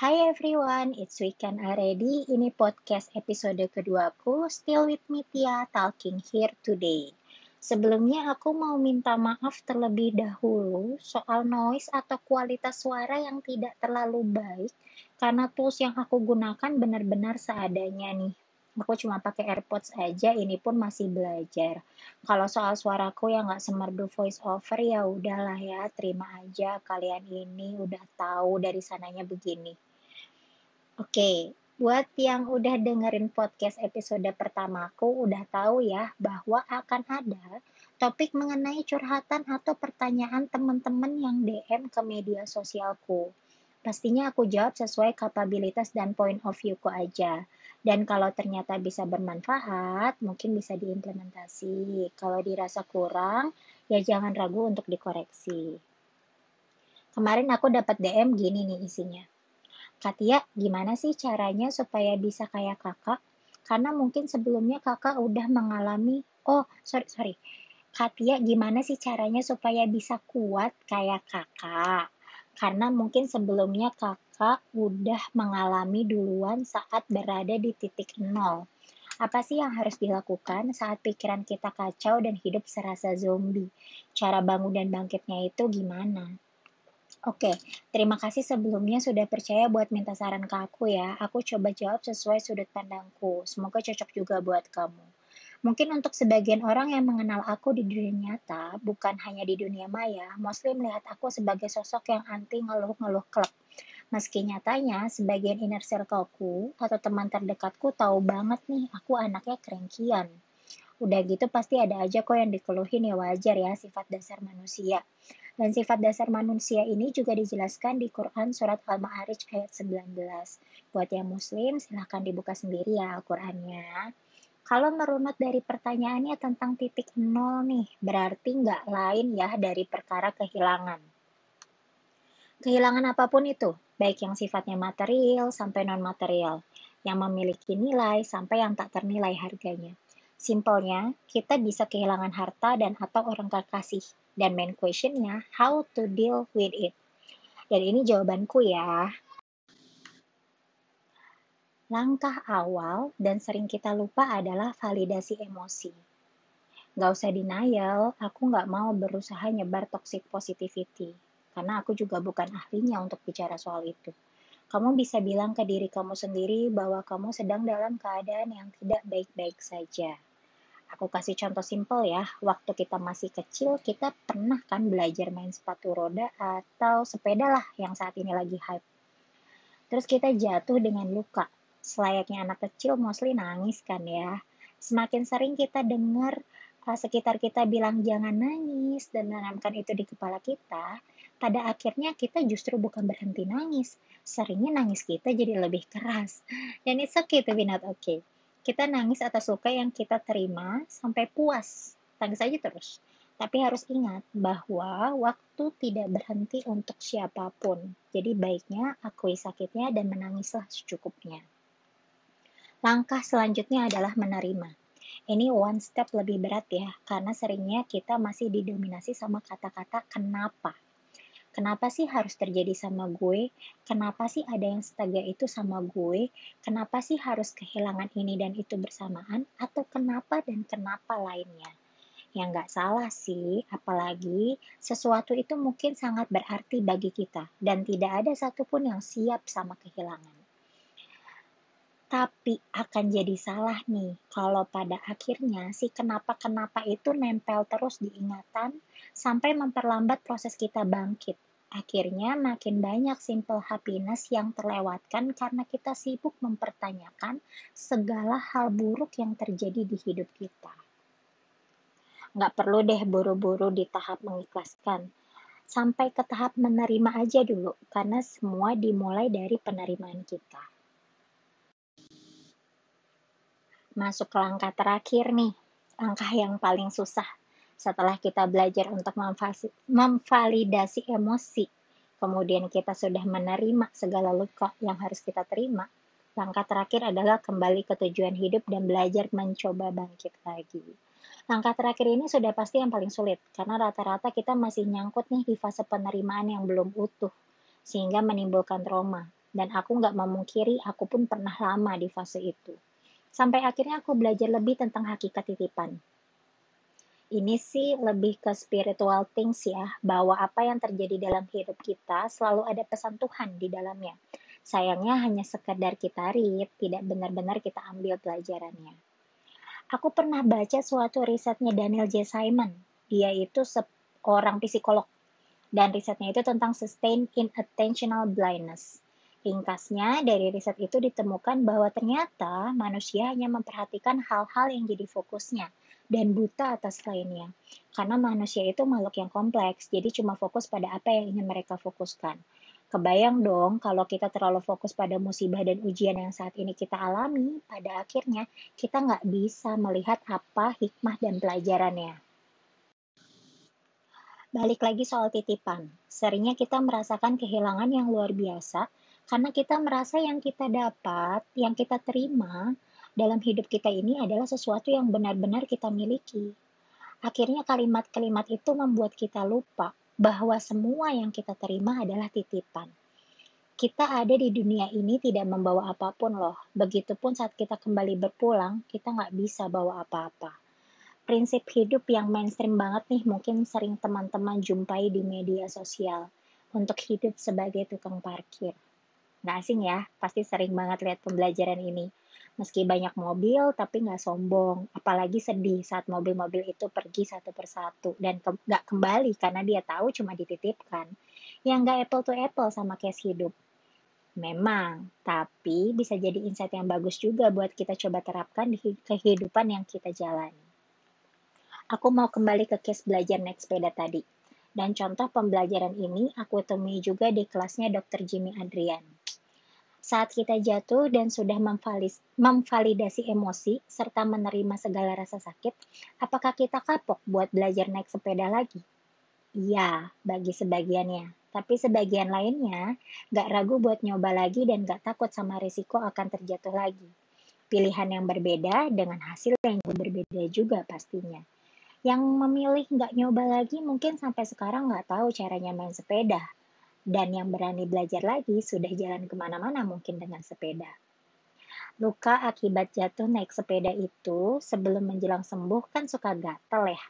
Hi everyone, it's Weekend already. Ini podcast episode keduaku, Still with me Tia, talking here today. Sebelumnya aku mau minta maaf terlebih dahulu soal noise atau kualitas suara yang tidak terlalu baik karena tools yang aku gunakan benar-benar seadanya nih. Aku cuma pakai AirPods aja, ini pun masih belajar. Kalau soal suaraku yang nggak semerdu voice over ya udahlah ya, terima aja kalian ini udah tahu dari sananya begini. Oke, buat yang udah dengerin podcast episode pertamaku udah tahu ya bahwa akan ada topik mengenai curhatan atau pertanyaan teman-teman yang DM ke media sosialku. Pastinya aku jawab sesuai kapabilitas dan point of view-ku aja. Dan kalau ternyata bisa bermanfaat, mungkin bisa diimplementasi. Kalau dirasa kurang, ya jangan ragu untuk dikoreksi. Kemarin aku dapat DM gini nih isinya. Katia, gimana sih caranya supaya bisa kayak kakak? Karena mungkin sebelumnya kakak udah mengalami, oh sorry, sorry. Katia, gimana sih caranya supaya bisa kuat kayak kakak? Karena mungkin sebelumnya kakak kakak udah mengalami duluan saat berada di titik nol. Apa sih yang harus dilakukan saat pikiran kita kacau dan hidup serasa zombie? Cara bangun dan bangkitnya itu gimana? Oke, terima kasih sebelumnya sudah percaya buat minta saran ke aku ya. Aku coba jawab sesuai sudut pandangku. Semoga cocok juga buat kamu. Mungkin untuk sebagian orang yang mengenal aku di dunia nyata, bukan hanya di dunia maya, mostly melihat aku sebagai sosok yang anti ngeluh-ngeluh klub. Meski nyatanya sebagian inner circleku atau teman terdekatku tahu banget nih aku anaknya kerengkian. Udah gitu pasti ada aja kok yang dikeluhin ya wajar ya sifat dasar manusia. Dan sifat dasar manusia ini juga dijelaskan di Quran surat Al-Ma'arij ayat 19. Buat yang muslim silahkan dibuka sendiri ya Al-Qurannya. Kalau merunut dari pertanyaannya tentang titik nol nih, berarti nggak lain ya dari perkara kehilangan. Kehilangan apa pun itu, baik yang sifatnya material sampai non-material, yang memiliki nilai sampai yang tak ternilai harganya. Simpelnya, kita bisa kehilangan harta dan atau orang kekasih. Dan main questionnya, how to deal with it. Dan ini jawabanku ya. Langkah awal dan sering kita lupa adalah validasi emosi. Gak usah denial, aku gak mau berusaha nyebar toxic positivity karena aku juga bukan ahlinya untuk bicara soal itu. Kamu bisa bilang ke diri kamu sendiri bahwa kamu sedang dalam keadaan yang tidak baik-baik saja. Aku kasih contoh simpel ya, waktu kita masih kecil, kita pernah kan belajar main sepatu roda atau sepeda lah yang saat ini lagi hype. Terus kita jatuh dengan luka. Selayaknya anak kecil mostly nangis kan ya. Semakin sering kita dengar sekitar kita bilang jangan nangis dan menanamkan itu di kepala kita, pada akhirnya kita justru bukan berhenti nangis, seringnya nangis kita jadi lebih keras. Dan it's okay to be not okay. Kita nangis atas luka yang kita terima sampai puas, tangis aja terus. Tapi harus ingat bahwa waktu tidak berhenti untuk siapa pun. Jadi baiknya akui sakitnya dan menangislah secukupnya. Langkah selanjutnya adalah menerima. Ini one step lebih berat ya, karena seringnya kita masih didominasi sama kata-kata kenapa Kenapa sih harus terjadi sama gue? Kenapa sih ada yang setega itu sama gue? Kenapa sih harus kehilangan ini dan itu bersamaan? Atau kenapa dan kenapa lainnya? Yang nggak salah sih, apalagi sesuatu itu mungkin sangat berarti bagi kita dan tidak ada satupun yang siap sama kehilangan. Tapi akan jadi salah nih kalau pada akhirnya si kenapa-kenapa itu nempel terus di ingatan sampai memperlambat proses kita bangkit. Akhirnya makin banyak simple happiness yang terlewatkan karena kita sibuk mempertanyakan segala hal buruk yang terjadi di hidup kita. Nggak perlu deh buru-buru di tahap mengikhlaskan. Sampai ke tahap menerima aja dulu, karena semua dimulai dari penerimaan kita. Masuk ke langkah terakhir nih, langkah yang paling susah, setelah kita belajar untuk memvalidasi emosi, kemudian kita sudah menerima segala luka yang harus kita terima, langkah terakhir adalah kembali ke tujuan hidup dan belajar mencoba bangkit lagi. Langkah terakhir ini sudah pasti yang paling sulit, karena rata-rata kita masih nyangkut nih di fase penerimaan yang belum utuh, sehingga menimbulkan trauma. Dan aku nggak memungkiri, aku pun pernah lama di fase itu. Sampai akhirnya aku belajar lebih tentang hakikat titipan. Ini sih lebih ke spiritual things ya, bahwa apa yang terjadi dalam hidup kita selalu ada pesan Tuhan di dalamnya. Sayangnya hanya sekedar kita read, tidak benar-benar kita ambil pelajarannya. Aku pernah baca suatu risetnya Daniel J. Simon. Dia itu seorang psikolog. Dan risetnya itu tentang sustained inattentional blindness. Ringkasnya, dari riset itu ditemukan bahwa ternyata manusia hanya memperhatikan hal-hal yang jadi fokusnya dan buta atas lainnya. Karena manusia itu makhluk yang kompleks, jadi cuma fokus pada apa yang ingin mereka fokuskan. Kebayang dong kalau kita terlalu fokus pada musibah dan ujian yang saat ini kita alami, pada akhirnya kita nggak bisa melihat apa hikmah dan pelajarannya. Balik lagi soal titipan. Seringnya kita merasakan kehilangan yang luar biasa karena kita merasa yang kita dapat, yang kita terima dalam hidup kita ini adalah sesuatu yang benar-benar kita miliki. Akhirnya kalimat-kalimat itu membuat kita lupa bahwa semua yang kita terima adalah titipan. Kita ada di dunia ini tidak membawa apa pun loh. Begitupun saat kita kembali berpulang, kita nggak bisa bawa apa-apa. Prinsip hidup yang mainstream banget nih mungkin sering teman-teman jumpai di media sosial untuk hidup sebagai tukang parkir. Nggak asing ya, pasti sering banget lihat pembelajaran ini. Meski banyak mobil, tapi nggak sombong. Apalagi sedih saat mobil-mobil itu pergi satu persatu dan ke nggak kembali karena dia tahu cuma dititipkan. Yang nggak apple to apple sama case hidup. Memang, tapi bisa jadi insight yang bagus juga buat kita coba terapkan di kehidupan yang kita jalani. Aku mau kembali ke case belajar naik sepeda tadi. Dan contoh pembelajaran ini aku temui juga di kelasnya Dr. Jimmy Adrian. Saat kita jatuh dan sudah memvalidasi emosi serta menerima segala rasa sakit, apakah kita kapok buat belajar naik sepeda lagi? Iya, bagi sebagiannya. Tapi sebagian lainnya gak ragu buat nyoba lagi dan gak takut sama risiko akan terjatuh lagi. Pilihan yang berbeda dengan hasil yang berbeda juga pastinya. Yang memilih gak nyoba lagi mungkin sampai sekarang gak tahu caranya main sepeda dan yang berani belajar lagi sudah jalan ke mana-mana mungkin dengan sepeda. Luka akibat jatuh naik sepeda itu sebelum menjelang sembuh kan suka gatel ya.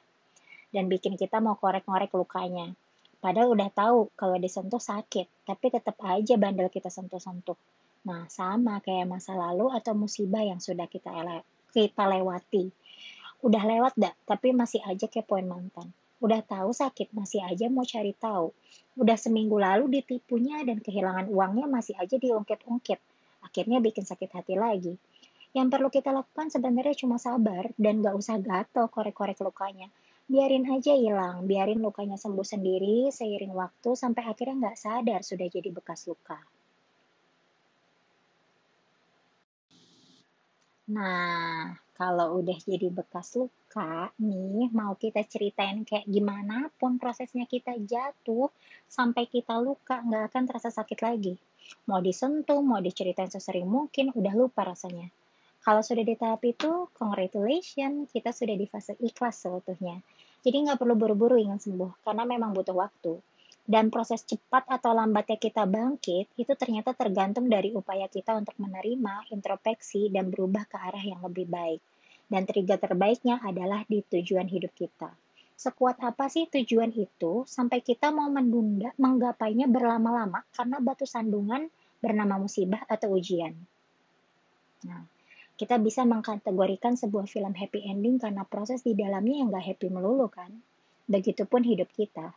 Dan bikin kita mau korek-korek lukanya. Padahal udah tahu kalau disentuh sakit, tapi tetap aja bandel kita sentuh-sentuh. Nah, sama kayak masa lalu atau musibah yang sudah kita, kita lewati. Udah lewat dah, tapi masih aja kepoin mantan. Udah tahu sakit, masih aja mau cari tahu. Udah seminggu lalu ditipunya dan kehilangan uangnya masih aja diungkit-ungkit. Akhirnya bikin sakit hati lagi. Yang perlu kita lakukan sebenarnya cuma sabar dan gak usah gatel korek-korek lukanya. Biarin aja hilang, biarin lukanya sembuh sendiri seiring waktu sampai akhirnya gak sadar sudah jadi bekas luka. Nah, kalau udah jadi bekas luka nih, mau kita ceritain kayak gimana pun prosesnya kita jatuh sampai kita luka nggak akan terasa sakit lagi. Mau disentuh, mau diceritain sesering mungkin, udah lupa rasanya. Kalau sudah di tahap itu, congratulations, kita sudah di fase ikhlas seutuhnya. Jadi nggak perlu buru-buru ingin sembuh, karena memang butuh waktu. Dan proses cepat atau lambatnya kita bangkit itu ternyata tergantung dari upaya kita untuk menerima, introspeksi, dan berubah ke arah yang lebih baik. Dan trigger terbaiknya adalah di tujuan hidup kita. Sekuat apa sih tujuan itu sampai kita mau menunda menggapainya berlama-lama karena batu sandungan bernama musibah atau ujian. Nah, kita bisa mengkategorikan sebuah film happy ending karena proses di dalamnya yang gak happy melulu kan. Begitupun hidup kita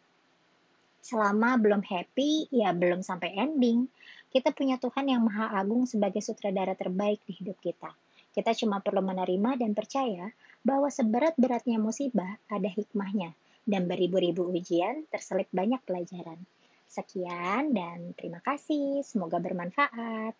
selama belum happy, ya belum sampai ending. Kita punya Tuhan yang Maha Agung sebagai sutradara terbaik di hidup kita. Kita cuma perlu menerima dan percaya bahwa seberat-beratnya musibah ada hikmahnya, dan beribu-ribu ujian terselip banyak pelajaran. Sekian dan terima kasih, semoga bermanfaat.